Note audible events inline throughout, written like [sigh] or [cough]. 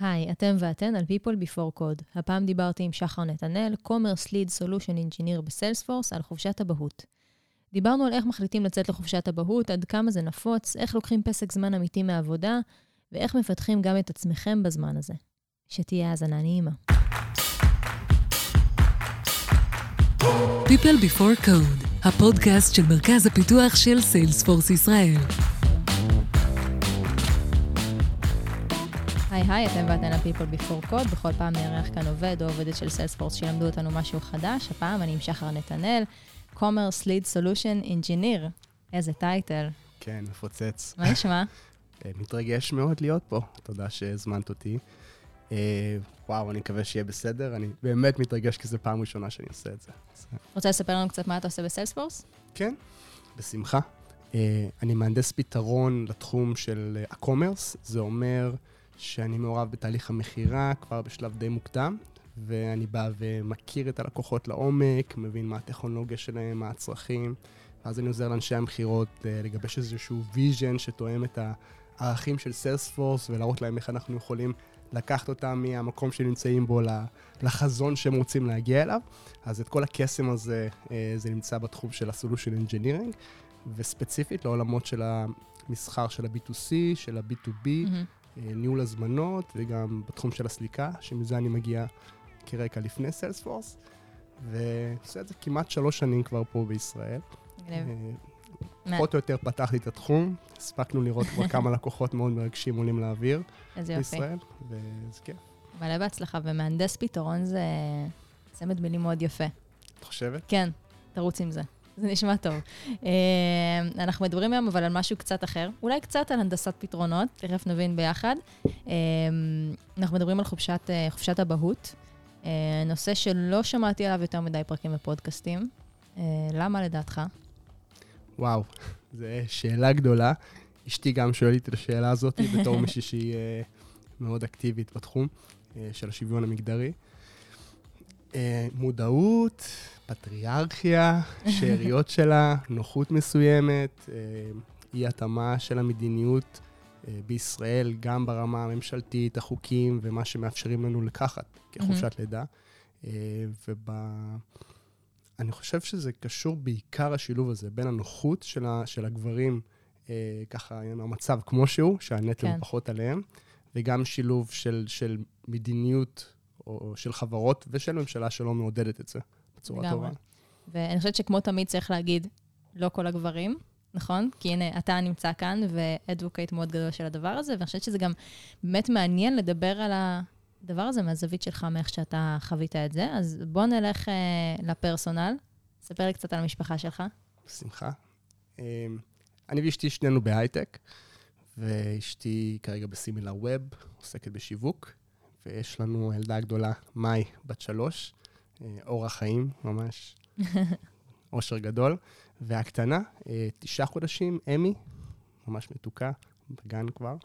היי, אתם ואתן על People Before Code. הפעם דיברתי עם שחר נתנאל, Commerce Lead Solution Engineer בסיילספורס, על חופשת אבהות. דיברנו על איך מחליטים לצאת לחופשת אבהות, עד כמה זה נפוץ, איך לוקחים פסק זמן אמיתי מהעבודה, ואיך מפתחים גם את עצמכם בזמן הזה. שתהיה האזנה נעימה. People Before Code, הפודקאסט של מרכז הפיתוח של סיילספורס ישראל. היי היי, אתם ואתן על People Before Code. בכל פעם נארח כאן עובד או עובדת של סיילספורס שילמדו אותנו משהו חדש. הפעם אני עם שחר נתנאל, Commerce Lead Solution Engineer. איזה טייטל. כן, מפוצץ. מה נשמע? [laughs] אה, מתרגש מאוד להיות פה, תודה שהזמנת אותי. אה, וואו, אני מקווה שיהיה בסדר, אני באמת מתרגש כי זו פעם ראשונה שאני עושה את זה. רוצה לספר לנו קצת מה אתה עושה בסיילספורס? כן, בשמחה. אה, אני מהנדס פתרון לתחום של ה-commerce, זה אומר שאני מעורב בתהליך המכירה כבר בשלב די מוקדם, ואני בא ומכיר את הלקוחות לעומק, מבין מה הטכנולוגיה שלהם, מה הצרכים, ואז אני עוזר לאנשי המכירות אה, לגבש איזשהו vision שתואם את הערכים של סיילספורס ולהראות להם איך אנחנו יכולים לקחת אותם מהמקום שנמצאים בו לחזון שהם רוצים להגיע אליו. אז את כל הקסם הזה, אה, זה נמצא בתחום של ה-Solution Engineering, וספציפית לעולמות של המסחר של ה-B2C, של ה-B2B, Mm-hmm. אה, ניהול הזמנות, וגם בתחום של הסליקה, שמזה אני מגיע כרקע לפני סיילספורס, ועושה את זה כמעט שלוש שנים כבר פה בישראל. אה, פחות או יותר פתחתי את התחום, הספקנו לראות כבר [laughs] כמה לקוחות מאוד מרגשים עולים לאוויר. בישראל, וזה כיף. מלא בהצלחה, ומהנדס פתרון זה צמד מילים מאוד יפה. את חושבת? כן, תרוץ עם זה. זה נשמע טוב. אה, אנחנו מדברים היום אבל על משהו קצת אחר, אולי קצת על הנדסת פתרונות, תכף נבין ביחד. אה, אנחנו מדברים על חופשת, אה, חופשת אבהות, נושא שלא שמעתי עליו יותר מדי פרקים בפודקאסטים. למה לדעתך? וואו, [laughs] זו שאלה גדולה. אשתי גם שואלת את השאלה הזאת [laughs] בתור מישהי שהיא מאוד אקטיבית בתחום של השוויון המגדרי. מודעות, פטריארכיה, [laughs] שאריות שלה, נוחות מסוימת, אה, אי התאמה של המדיניות אה, בישראל, גם ברמה הממשלתית, החוקים ומה שמאפשרים לנו לקחת כחופשת לידה. אה, וב... אני חושב שזה קשור בעיקר השילוב הזה בין הנוחות של, ה, של הגברים, אה, ככה עם המצב כמו שהוא, שהנטל כן. פחות עליהם, וגם שילוב של, של מדיניות או של חברות ושל ממשלה שלא מעודדת את זה בצורה לגמרי. טובה. ואני חושבת שכמו תמיד צריך להגיד, לא כל הגברים, נכון? כי הנה, אתה נמצא כאן ואדבוקייט מאוד גדול של הדבר הזה, ואני חושבת שזה גם באמת מעניין לדבר על הדבר הזה מהזווית שלך, מאיך שאתה חווית את זה. אז בוא נלך אה, לפרסונל. ספר לי קצת על המשפחה שלך. בשמחה. אה, אני ואשתי שנינו בהייטק, ואשתי כרגע בסימילר ווב, עוסקת בשיווק, ויש לנו ילדה גדולה, מאי, בת שלוש, אורח חיים, ממש [laughs] אושר גדול, והקטנה, אה, תשעה חודשים, אמי, ממש מתוקה, בגן כבר,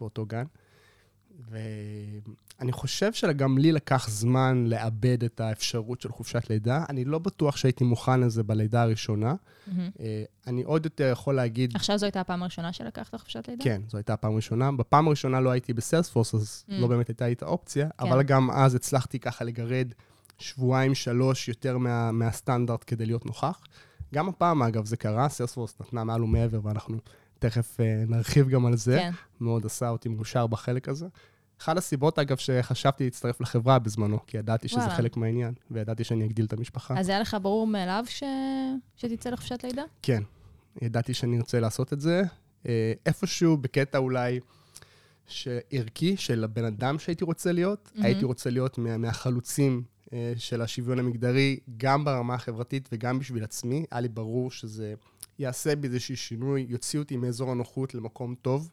באותו גן. ואני חושב שגם לי לקח זמן לאבד את האפשרות של חופשת לידה. אני לא בטוח שהייתי מוכן לזה בלידה הראשונה. אה, אני עוד יותר יכול להגיד, עכשיו זו הייתה הפעם הראשונה שלקחת חופשת לידה? כן, זו הייתה הפעם הראשונה. בפעם הראשונה לא הייתי בסיילספורס, אז Mm. לא באמת הייתה לי את האופציה, כן. אבל גם אז הצלחתי ככה לגרד שבועיים, שלוש יותר מה, מהסטנדרט כדי להיות נוכח. גם הפעם, אגב, זה קרה, סיילספורס נתנה מעל ומעבר, ואנחנו תכף אה, נרחיב גם על זה. כן. מאוד עשה אותי מאושר בחלק הזה. אחת הסיבות, אגב, שחשבתי להצטרף לחברה בזמנו, כי ידעתי שזה וואלה. חלק מהעניין, וידעתי שאני אגדיל את המשפחה. אז היה לך ברור מאליו ש... שתצא לחופשת לידה? כן, ידעתי שאני ארצה לעשות את זה. אה, איפשהו בקטע אולי שערכי של הבן אדם שהייתי רוצה להיות, מהמם. הייתי רוצה להיות מה, מהחלוצים של השוויון המגדרי, גם ברמה החברתית וגם בשביל עצמי. היה לי ברור שזה יעשה בי איזשהו שינוי, יוציא אותי מאזור הנוחות למקום טוב.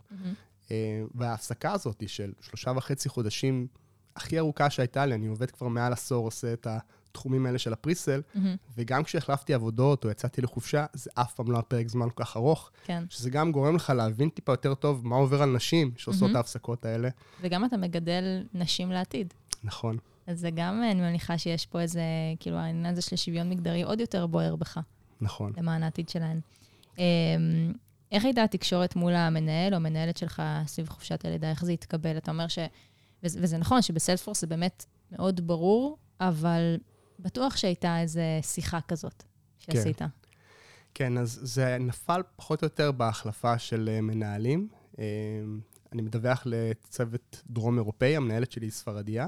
אה, וההפסקה הזאת של שלושה וחצי חודשים הכי ארוכה שהייתה לי, אני עובד כבר מעל עשור, עושה את התחומים האלה של הפריסל, מהמם. וגם כשהחלפתי עבודות או יצאתי לחופשה, זה אף פעם לא היה פרק זמן כל כך ארוך, כן. שזה גם גורם לך להבין טיפה יותר טוב מה עובר על נשים שעושות מהמם. את ההפסקות האלה. וגם אתה מגדל נשים לעתיד. נכון. אז זה גם, אני מניחה שיש פה איזה, כאילו, העניין הזה של שוויון מגדרי עוד יותר בוער בך, נכון. למען העתיד שלהן. אמ, איך הייתה התקשורת מול המנהל או המנהלת שלך סביב חופשת הלידה? איך זה התקבל? אתה אומר וזה, וזה נכון שבסיילספורס זה באמת מאוד ברור, אבל בטוח שהייתה איזו שיחה כזאת שעשית. כן. כן, אז זה נפל פחות או יותר בהחלפה של אה, מנהלים. אה, אני מדווח לצוות דרום אירופאי, המנהלת שלי היא ספרדיה.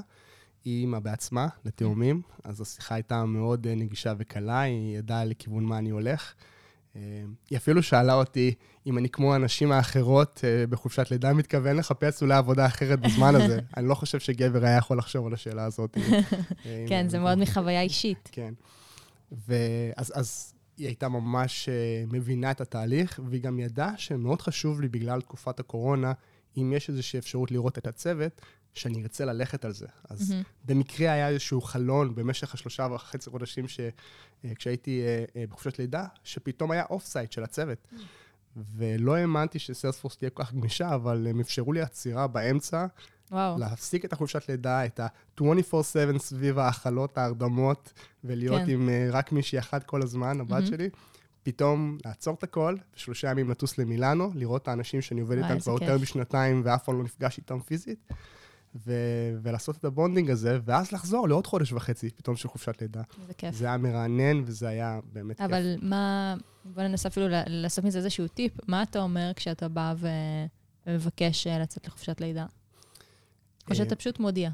היא אימא בעצמה, לתאומים, אז השיחה הייתה מאוד אה, נגישה וקלה, היא ידעה לכיוון מה אני הולך. היא אפילו שאלה אותי אם אני כמו הנשים האחרות בחופשת לידה מתכוון לחפש אולי עבודה אחרת בזמן [laughs] הזה. אני לא חושב שגבר היה יכול לחשוב על השאלה הזאת. [laughs] כן, זה מאוד מחוויה אישית. כן. ואז אז היא הייתה ממש מבינה את התהליך, והיא גם ידעה שמאוד חשוב לי בגלל תקופת הקורונה, אם יש איזושהי אפשרות לראות את הצוות, שאני ארצה ללכת על זה. אז mm-hmm. במקרה היה איזשהו חלון במשך השלושה וחצי חודשים ש... uh, כשהייתי uh, uh, בחופשת לידה, שפתאום היה off-site של הצוות. Mm-hmm. ולא האמנתי שסיילספורס תהיה כל כך גמישה, אבל הם אפשרו לי עצירה באמצע, וואו. להפסיק את החופשת לידה, את ה-24/7 סביב ההאכלות, ההרדמות, ולהיות כן. עם uh, רק מישהי אחת כל הזמן, הבת mm-hmm. שלי. פתאום לעצור את הכל, ושלושה ימים לטוס למילאנו, לראות את האנשים שאני עובד איתם כבר יותר משנתיים ואף פעם לא נפגש איתם פיזית, ו- ולעשות את ה-bonding הזה, ואז לחזור לעוד חודש וחצי פתאום של חופשת לידה. זה כיף. זה היה מרענן וזה היה באמת אבל כיף. אבל מה, בוא ננסה אפילו לעשות מזה איזשהו טיפ, מה אתה אומר כשאתה בא ו- ומבקש אה, לצאת לחופשת לידה? או שאתה פשוט מודיע.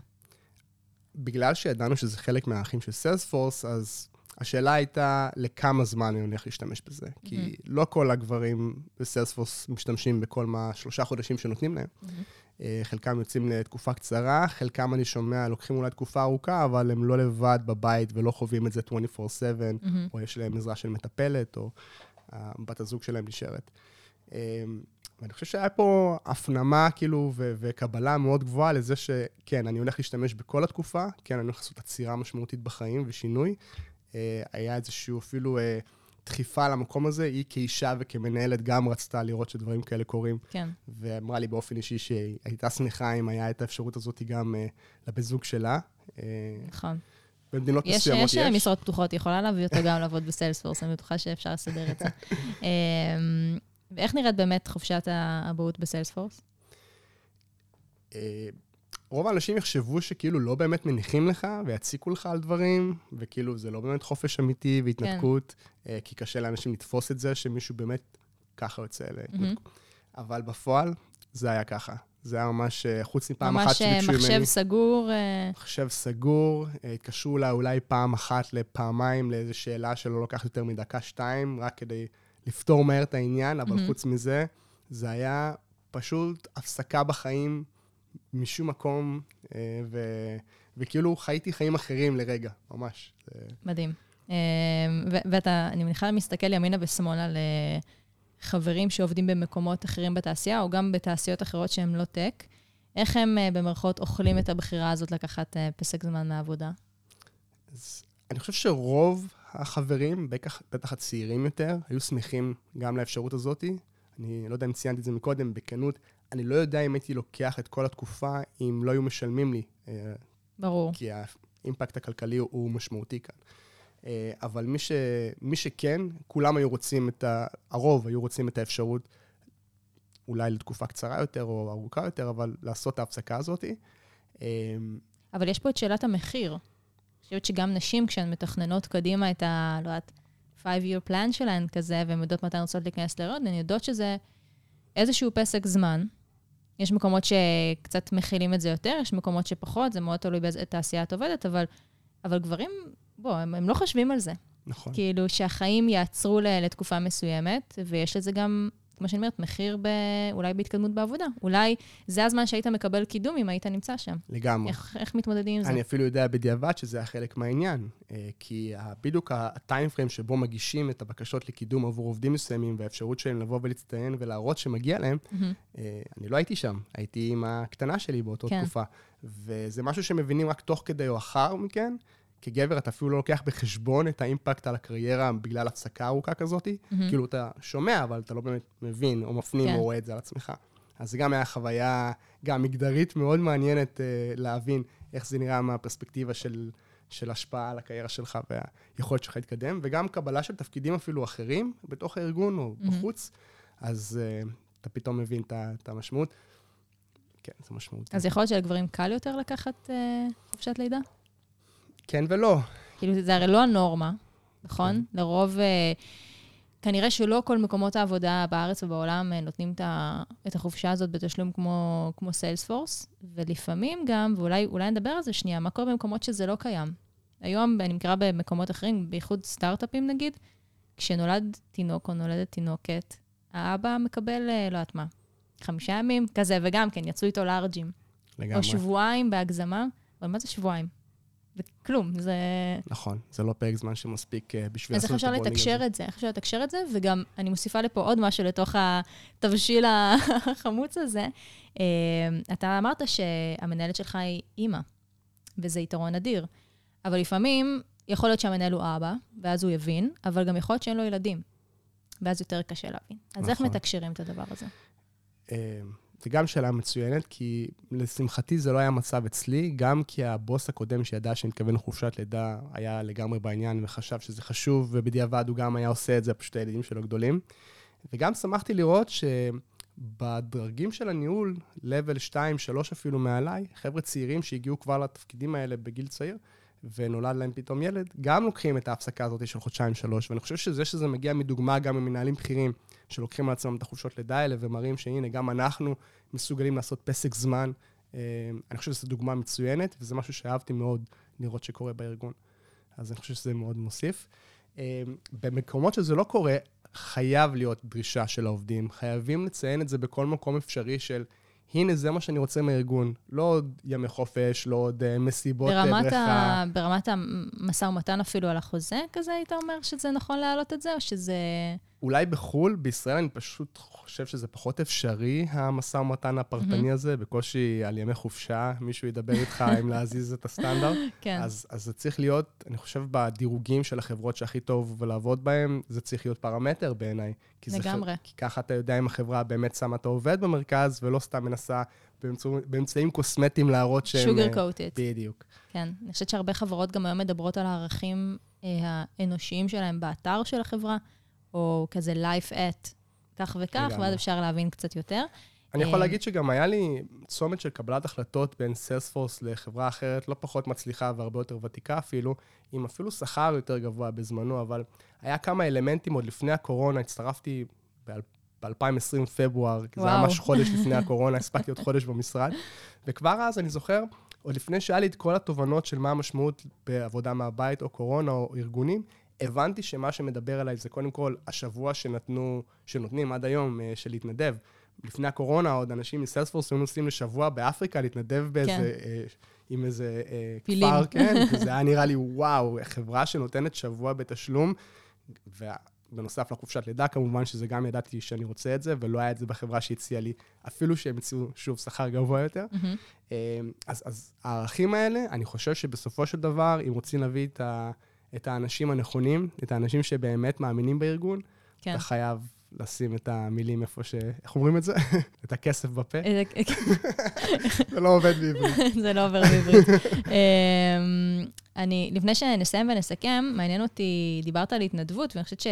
בגלל שידענו שזה חלק מהאחים של סיילספורס, אז השאלה הייתה לכמה זמן אני הולך להשתמש בזה. Mm-hmm. כי לא כל הגברים בסיילספורס משתמשים בכל מה שלושה חודשים שנותנים להם. Mm-hmm. חלקם יוצאים לתקופה קצרה, חלקם אני שומע, לוקחים אולי תקופה ארוכה, אבל הם לא לבד בבית ולא חווים את זה 24/7, mm-hmm. או יש להם עזרה של מטפלת, או בת הזוג שלהם נשארת. אמ, ואני חושב שהיה פה הפנמה, כאילו, ו- וקבלה מאוד גבוהה לזה שכן, אני הולך להשתמש בכל התקופה, כן, אני הולך לעשות עצירה משמעותית בחיים ושינוי. אה, היה איזשהו אפילו אה, דחיפה למקום הזה, היא כאישה וכמנהלת גם רצתה לראות שדברים כאלה קורים. כן. ואמרה לי באופן אישי שהיא הייתה שמחה אם היה את האפשרות הזאת גם אה, לבן זוג שלה. נכון. במדינות יש, מסוימות יש. יש משרות פתוחות, היא יכולה להביא אותו גם לעבוד בסיילספורס, אני בטוחה שאפשר לסדר את זה. [laughs] אמ, ואיך נראית באמת חופשת האבהות בסיילספורס? אה, רוב האנשים יחשבו שכאילו לא באמת מניחים לך ויציקו לך על דברים, וכאילו זה לא באמת חופש אמיתי והתנתקות, כן. כי קשה לאנשים לתפוס את זה, שמישהו באמת ככה יוצא להתנתקות. Mm-hmm. אבל בפועל זה היה ככה. זה היה ממש, אה, חוץ מפעם אחת שביקשו ממני... ממש מחשב סגור. מחשב סגור, התקשרו לה אולי פעם אחת לפעמיים לאיזו שאלה שלא לוקחת יותר מדקה-שתיים, רק כדי לפתור מהר את העניין, אבל mm-hmm. חוץ מזה, זה היה פשוט הפסקה בחיים משום מקום, אה, ו... וכאילו חייתי חיים אחרים לרגע, ממש. מדהים. אה, ואתה, אני מניחה, מסתכל ימינה ושמאלה על אה, חברים שעובדים במקומות אחרים בתעשייה, או גם בתעשיות אחרות שהן לא טק. איך הם במרכאות אוכלים את הבחירה הזאת לקחת פסק זמן מהעבודה? אז אני חושב שרוב החברים, בטח, בטח הצעירים יותר, היו שמחים גם לאפשרות הזאת. אני לא יודע אם ציינתי את זה מקודם, בכנות, אני לא יודע אם הייתי לוקח את כל התקופה אם לא היו משלמים לי. אה, ברור. כי האימפקט הכלכלי הוא משמעותי כאן. אה, אבל מי, ש, מי שכן, כולם היו רוצים את ה... הרוב היו רוצים את האפשרות, אולי לתקופה קצרה יותר או ארוכה יותר, אבל לעשות את ההפסקה הזאת. אה, אבל יש פה את שאלת המחיר. אני חושבת שגם נשים, כשהן מתכננות קדימה את ה... לא יודעת, 5-year plan שלהן כזה, והן יודעות מתי הן רוצות להיכנס להיריון, הן יודעות שזה איזשהו פסק זמן. יש מקומות שקצת מכילים את זה יותר, יש מקומות שפחות, זה מאוד תלוי באיזה תעשייה את עובדת, אבל, אבל גברים, בוא, הם, הם לא חושבים על זה. נכון. כאילו, שהחיים יעצרו לתקופה מסוימת, ויש לזה גם כמו שאני אומרת, מחיר ב... אולי בהתקדמות בעבודה. אולי זה הזמן שהיית מקבל קידום אם היית נמצא שם. לגמרי. איך, איך מתמודדים עם זה? אני אפילו יודע בדיעבד שזה היה חלק מהעניין. אה, כי בדיוק הטיים פריים שבו מגישים את הבקשות לקידום עבור עובדים מסוימים, והאפשרות שלהם לבוא ולהצטיין ולהראות שמגיע להם, mm-hmm. אני לא הייתי שם. הייתי עם הקטנה שלי באותה כן. תקופה. וזה משהו שמבינים רק תוך כדי או אחר מכן. כגבר אתה אפילו לא לוקח בחשבון את האימפקט על הקריירה בגלל הפסקה ארוכה כזאת. Mm-hmm. כאילו, אתה שומע, אבל אתה לא באמת מבין או מפנים כן. או רואה את זה על עצמך. אז זה גם היה חוויה, גם מגדרית מאוד מעניינת uh, להבין איך זה נראה מהפרספקטיבה של, של השפעה על הקריירה שלך והיכולת שלך להתקדם, וגם קבלה של תפקידים אפילו אחרים בתוך הארגון או mm-hmm. בחוץ, אז uh, אתה פתאום מבין את המשמעות. כן, זה משמעותי. אז יכול להיות שלגברים קל יותר לקחת אה, חופשת לידה? כן ולא. כאילו, זה הרי לא הנורמה, נכון? כן. לרוב, אה, כנראה שלא כל מקומות העבודה בארץ ובעולם אה, נותנים את החופשה הזאת בתשלום כמו, כמו סיילספורס, ולפעמים גם, ואולי אולי נדבר על זה שנייה, מה קורה במקומות שזה לא קיים? היום, אני מכירה במקומות אחרים, בייחוד סטארט-אפים נגיד, כשנולד תינוק או נולדת תינוקת, האבא מקבל, אה, לא יודעת מה, חמישה ימים, כזה, וגם כן, יצאו איתו לארג'ים. לגמרי. או שבועיים בהגזמה, אבל מה זה שבועיים? זה כלום, זה... נכון, זה לא פרק זמן שמספיק אה, בשביל אז לעשות איך את אפשר הבונינג לתקשר הזה. את זה? איך אפשר לתקשר את זה? וגם, אני מוסיפה לפה עוד משהו לתוך התבשיל החמוץ הזה. אה, אתה אמרת שהמנהלת שלך היא אימא, וזה יתרון אדיר. אבל לפעמים, יכול להיות שהמנהל הוא אבא, ואז הוא יבין, אבל גם יכול להיות שאין לו ילדים. ואז יותר קשה להבין. אז איך נכון. מתקשרים את הדבר הזה? זו גם שאלה מצוינת, כי לשמחתי זה לא היה מצב אצלי, גם כי הבוס הקודם שידע שאני מתכוון לחופשת לידה היה לגמרי בעניין וחשב שזה חשוב, ובדיעבד הוא גם היה עושה את זה, פשוט הילדים שלו גדולים. וגם שמחתי לראות שבדרגים של הניהול, level 2, 3 אפילו מעליי, חבר'ה צעירים שהגיעו כבר לתפקידים האלה בגיל צעיר, ונולד להם פתאום ילד, גם לוקחים את ההפסקה הזאת של חודשיים-שלוש, ואני חושב שזה שזה מגיע מדוגמה גם ממנהלים בכירים, שלוקחים על עצמם את החופשות לידה האלה ומראים שהנה, גם אנחנו מסוגלים לעשות פסק זמן. אה, אני חושב שזו דוגמה מצוינת, וזה משהו שאהבתי מאוד לראות שקורה בארגון. אז אני חושב שזה מאוד מוסיף. אה, במקומות שזה לא קורה, חייב להיות דרישה של העובדים. חייבים לציין את זה בכל מקום אפשרי של, הנה, זה מה שאני רוצה מהארגון. לא עוד ימי חופש, לא עוד אה, מסיבות אה, ברמת, בריכה. ה... ברמת המשא ומתן אפילו על החוזה כזה, היית אומר שזה נכון להעלות את זה, או שזה... אולי בחו"ל, בישראל אני פשוט חושב שזה פחות אפשרי, המשא ומתן הפרטני הזה, בקושי על ימי חופשה, מישהו ידבר איתך [laughs] אם להזיז את הסטנדרט. כן. אז, אז זה צריך להיות, אני חושב, בדירוגים של החברות שהכי טוב לעבוד בהן, זה צריך להיות פרמטר בעיניי. לגמרי. כי ככה אתה יודע אם החברה באמת שמה את העובד במרכז, ולא סתם מנסה באמצע, באמצעים קוסמטיים להראות שהם... שוגר אה, קוטד. בדיוק. כן. אני חושבת שהרבה חברות גם היום מדברות על הערכים אה, האנושיים שלהם באתר של החברה, או כזה life at כך וכך. ואז אפשר להבין קצת יותר. אני יכול אה, להגיד שגם היה לי צומת של קבלת החלטות בין סיילספורס לחברה אחרת, לא פחות מצליחה והרבה יותר ותיקה אפילו, עם אפילו שכר יותר גבוה בזמנו, אבל היה כמה אלמנטים עוד לפני הקורונה, הצטרפתי ב-2020 פברואר, כי זה היה. ממש חודש לפני [laughs] הקורונה, הספקתי עוד חודש במשרד, וכבר אז אני זוכר, עוד לפני שהיה לי את כל התובנות של מה המשמעות בעבודה מהבית או קורונה או ארגונים, הבנתי שמה שמדבר עליי זה קודם כל השבוע שנתנו, שנותנים עד היום אה, של להתנדב. לפני הקורונה עוד אנשים מסיילספורס היו נוסעים לשבוע באפריקה להתנדב באיזה, כן. אה, עם איזה אה, פילים. כפר, כן, [laughs] וזה היה נראה לי, וואו, חברה שנותנת שבוע בתשלום, ובנוסף לחופשת לידה כמובן, שזה גם ידעתי שאני רוצה את זה, ולא היה את זה בחברה שהציעה לי, אפילו שהם הציעו, שוב, שכר גבוה יותר. מהמם. אה, אז, אז הערכים האלה, אני חושב שבסופו של דבר, אם רוצים להביא את, ה, את האנשים הנכונים, את האנשים שבאמת מאמינים בארגון, כן. אתה חייב לשים את המילים איפה ש... איך אומרים את זה? [laughs] את הכסף בפה. [laughs] זה לא עובד בעברית. [laughs] זה לא עובר בעברית. אמ, אני, לפני שנסיים ונסכם, מעניין אותי, דיברת על התנדבות, ואני חושבת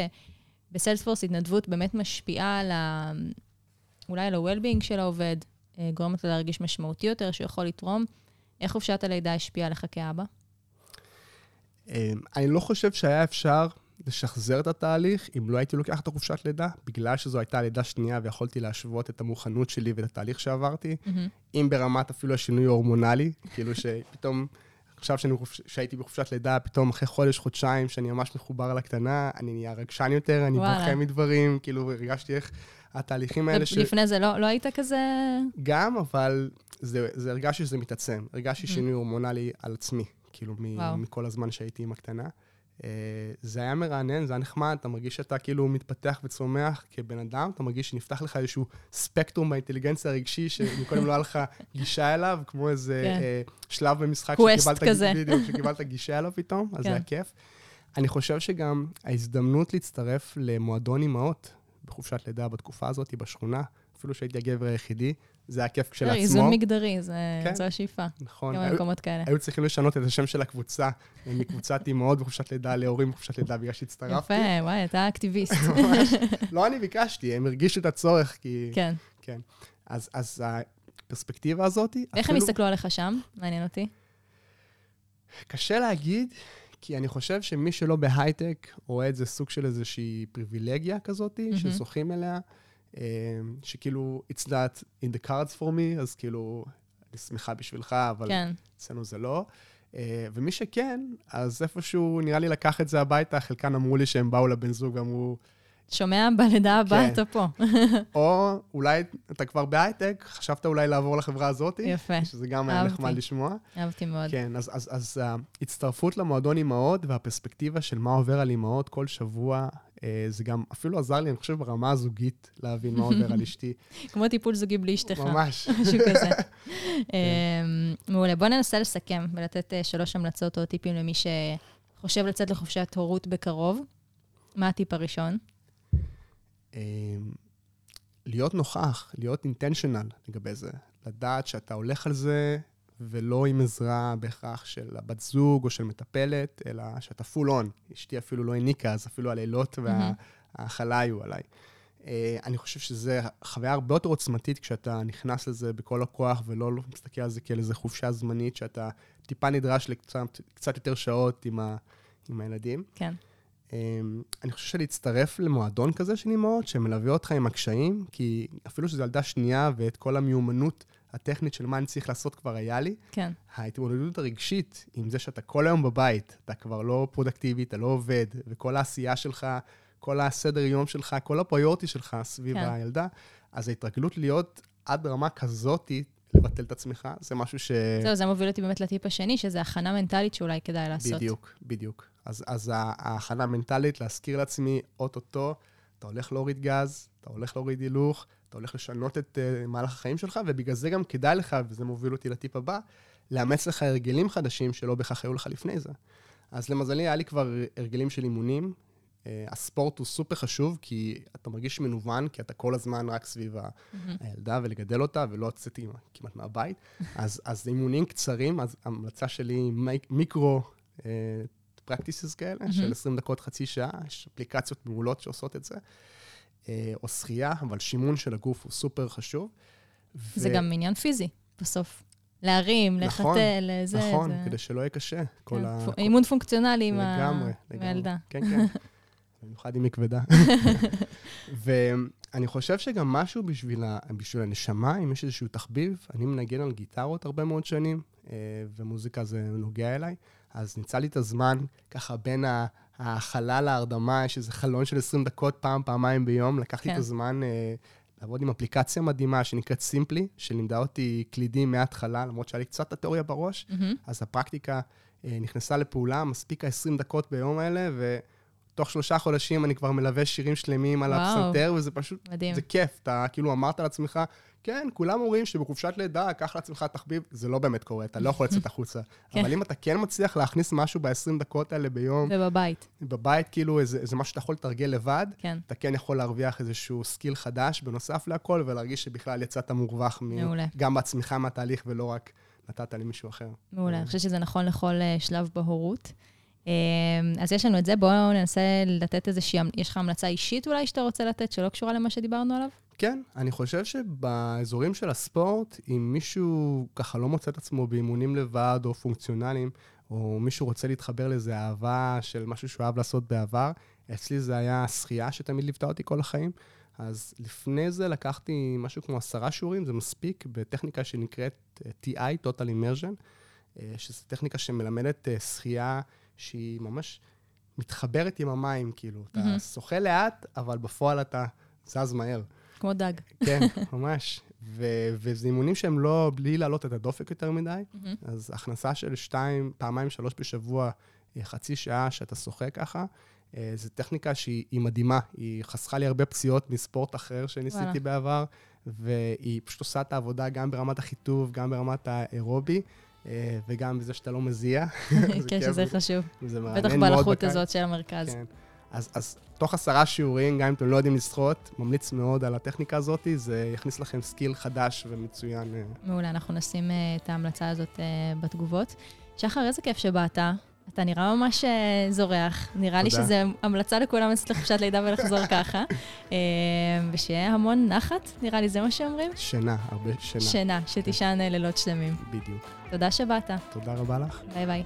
שבסיילספורס התנדבות באמת משפיעה על ה... אולי על ה-well-being של העובד, אה, גורמת לו להרגיש משמעותי יותר, שהוא יכול לתרום. איך חופשת הלידה השפיעה עליך כאבא? אה, אני לא חושב שהיה אפשר לשחזר את התהליך אם לא הייתי לוקח את החופשת לידה, בגלל שזו הייתה לידה שנייה ויכולתי להשוות את המוכנות שלי ואת התהליך שעברתי, מהמם. אם ברמת אפילו השינוי ההורמונלי, כאילו שפתאום, עכשיו שאני שהייתי בחופשת לידה, פתאום אחרי חודש, חודשיים, שאני ממש מחובר לקטנה, אני נהיה רגשן יותר, אני. בוכה מדברים, כאילו הרגשתי איך התהליכים האלה ש... לפני זה לא, לא היית כזה... גם, אבל זה, זה הרגשתי שזה מתעצם. הרגשתי Mhm. שינוי הורמונלי על עצמי, כאילו, וואו. מ- מכל הזמן שהייתי עם הקטנה. אה, זה היה מרענן, זה היה נחמד, אתה מרגיש שאתה כאילו מתפתח וצומח כבן אדם, אתה מרגיש שנפתח לך איזשהו ספקטרום באינטליגנציה הרגשי, שמקודם לא היה לך גישה אליו, כמו איזה כן. אה, שלב במשחק שקיבלת, כזה. בדיוק, שקיבלת גישה אליו פתאום, אז כן. זה היה כיף. אני חושב שגם ההזדמנות להצטרף למועדון אימהות בחופשת לידה בתקופה הזאת, בשכונה, אפילו שהייתי הגבר היחידי, זה היה כיף לא, כשלעצמו. איזון מגדרי, זה- כן. זו השאיפה. נכון. גם במקומות כאלה. היו צריכים לשנות את השם של הקבוצה מקבוצת אימהות בחופשת לידה להורים בחופשת לידה בגלל שהצטרפתי. יפה, וואי, אתה אקטיביסט. [laughs] ממש. לא אני ביקשתי, הם הרגישו את הצורך, כי... כן. כן. אז, אז הפרספקטיבה הזאת. איך הם יסתכלו עליך שם? מעניין אותי. קשה להגיד, כי אני חושב שמי שלא בהייטק רואה את זה סוג של איזושהי פריבילגיה כזאת, mm-hmm. שזוכים אליה, אה, שכאילו, it's not in the cards for me, אז כאילו, אני שמחה בשבילך, אבל כן. אצלנו זה לא. אה, ומי שכן, אז איפשהו נראה לי לקח את זה הביתה, חלקן אמרו לי שהם באו לבן זוג ואמרו, שומע? בלידה הבאה כן. אתה פה. או אולי אתה כבר בהייטק, חשבת אולי לעבור לחברה הזאת. יפה. שזה גם היה נחמד לשמוע. אהבתי מאוד. כן, אז, אז, אז ההצטרפות למועדון אימהות והפרספקטיבה של מה עובר על אימהות כל שבוע, אה, זה גם אפילו עזר לי, אני חושב, ברמה הזוגית, להבין מה עובר על אשתי. [laughs] כמו טיפול זוגי בלי אשתך. ממש. [laughs] משהו כזה. [laughs] אמ, מעולה. בוא ננסה לסכם ולתת אה, שלוש המלצות או טיפים למי שחושב לצאת לחופשת הורות בקרוב. מה הטיפ הראשון? אמ, להיות נוכח, להיות אינטנשיונל לגבי זה. לדעת שאתה הולך על זה, ולא עם עזרה בהכרח של הבת זוג או של מטפלת, אלא שאתה פול און. אשתי אפילו לא העניקה, אז אפילו הלילות וההאכלה היו עליי. אה, אני חושב שזו חוויה הרבה יותר עוצמתית כשאתה נכנס לזה בכל הכוח, ולא מסתכל על זה כאל איזה חופשה זמנית, שאתה טיפה נדרש לקצת יותר שעות עם, ה, עם הילדים. כן. אמ, אני חושב שלהצטרף למועדון כזה של אימהות, שמלווה אותך עם הקשיים, כי אפילו שזו ילדה שנייה ואת כל המיומנות הטכנית של מה אני צריך לעשות כבר היה לי, כן. ההתמודדות הרגשית עם זה שאתה כל היום בבית, אתה כבר לא פרודקטיבי, אתה לא עובד, וכל העשייה שלך, כל הסדר יום שלך, כל הפריורטי שלך סביב כן. הילדה, אז ההתרגלות להיות עד רמה כזאתי, לבטל את עצמך, זה משהו ש... זהו, זה מוביל אותי באמת לטיפ השני, שזה הכנה מנטלית שאולי כדאי לעשות. בדיוק, בדיוק. אז, אז ההכנה המנטלית, להזכיר לעצמי, אוטוטו, אתה הולך להוריד גז, אתה הולך להוריד הילוך, אתה הולך לשנות את uh, מהלך החיים שלך, ובגלל זה גם כדאי לך, וזה מוביל אותי לטיפ הבא, לאמץ לך הרגלים חדשים שלא בהכרח היו לך לפני זה. אז למזלי, היה לי כבר הרגלים של אימונים. Uh, הספורט הוא סופר חשוב, כי אתה מרגיש מנוון, כי אתה כל הזמן רק סביב mm-hmm. הילדה ולגדל אותה, ולא יצאתי כמעט מהבית. אז, אז אימונים קצרים, אז המלצה שלי, מיקרו uh, practices כאלה, mm-hmm. של 20 דקות, חצי שעה, יש אפליקציות מעולות שעושות את זה. אה, או שחייה, אבל שימון של הגוף הוא סופר חשוב. זה ו... גם עניין פיזי, בסוף. להרים, נכון, לחתל, זה... נכון, זה... כדי שלא יהיה קשה. כל כן, ה... אימון פונקציונלי עם הילדה. כן, כן. [laughs] במיוחד אם היא כבדה. [laughs] ואני חושב שגם משהו בשביל, ה... בשביל הנשמה, אם יש איזשהו תחביב, אני מנגן על גיטרות הרבה מאוד שנים, אה, ומוזיקה זה נוגע אליי. אז ניצל לי את הזמן, ככה בין ההכלה להרדמה, יש איזה חלון של 20 דקות פעם, פעמיים ביום. לקחתי כן. את הזמן אה, לעבוד עם אפליקציה מדהימה שנקראת סימפלי, שלימדה אותי קלידים מההתחלה, למרות שהיה לי קצת התיאוריה בראש, mm-hmm. אז הפרקטיקה אה, נכנסה לפעולה, מספיק ה-20 דקות ביום האלה, ו... תוך שלושה חודשים אני כבר מלווה שירים שלמים על הפסנתר, וזה פשוט, מדהים. זה כיף. אתה כאילו אמרת לעצמך, כן, כולם אומרים שבחופשת לידה, קח לעצמך תחביב, זה לא באמת קורה, אתה לא יכול לצאת [laughs] החוצה. כן. אבל אם אתה כן מצליח להכניס משהו ב-20 דקות האלה ביום... ובבית. בבית, כאילו, איזה, איזה משהו שאתה יכול לתרגל לבד, כן. אתה כן יכול להרוויח איזשהו skill חדש בנוסף להכל, ולהרגיש שבכלל יצאת מורווח מעולה. גם בעצמך מהתהליך, ולא רק נתת למישהו אחר. מעולה, אני חושבת שזה נכון לכל אה, שלב בהורות. אה, אז יש לנו את זה, בואו ננסה לתת איזושהי, יש לך המלצה אישית אולי שאתה רוצה לתת, שלא קשורה למה שדיברנו עליו? כן, אני חושב שבאזורים של הספורט, אם מישהו ככה לא מוצא את עצמו באימונים לבד או פונקציונליים, או מישהו רוצה להתחבר לאיזה אהבה של משהו שהוא אהב לעשות בעבר, אצלי זה היה שחייה שתמיד ליוותה אותי כל החיים. אז לפני זה לקחתי משהו כמו עשרה שיעורים, זה מספיק, בטכניקה שנקראת אה, TI, Total Immersion, אה, שזו טכניקה שמלמדת אה, שחייה שהיא ממש מתחברת עם המים, כאילו. Mm-hmm. אתה שוחה לאט, אבל בפועל אתה זז מהר. כמו דג. כן, [laughs] ממש. ו- וזה אימונים שהם לא, בלי להעלות את הדופק יותר מדי. Mm-hmm. אז הכנסה של שתיים, פעמיים, שלוש בשבוע, אה, חצי שעה שאתה שוחה ככה, אה, זו טכניקה שהיא מדהימה. היא חסכה לי הרבה פציעות מספורט אחר שניסיתי וואלה. בעבר, והיא פשוט עושה את העבודה גם ברמת החיטוב, גם ברמת האירובי. אה, וגם בזה שאתה לא מזיע. [laughs] כן, שזה חשוב. בטח בלחות הזאת של המרכז. כן. אז, אז תוך עשרה שיעורים, גם אם אתם לא יודעים לשחות, ממליץ מאוד על הטכניקה הזאת, זה יכניס לכם skill חדש ומצוין. מעולה, אנחנו נשים uh, את ההמלצה הזאת בתגובות. שחר, איזה כיף שבאת. אתה נראה ממש אה, זורח. נראה לי. שזו המלצה לכולם לצאת לחופשת לידה ולחזור [laughs] ככה. אה, ושיהיה המון נחת, נראה לי זה מה שאומרים? שינה, הרבה שינה. שינה, שתישן אה, לילות שלמים. בדיוק. תודה שבאת. תודה רבה לך. ביי ביי.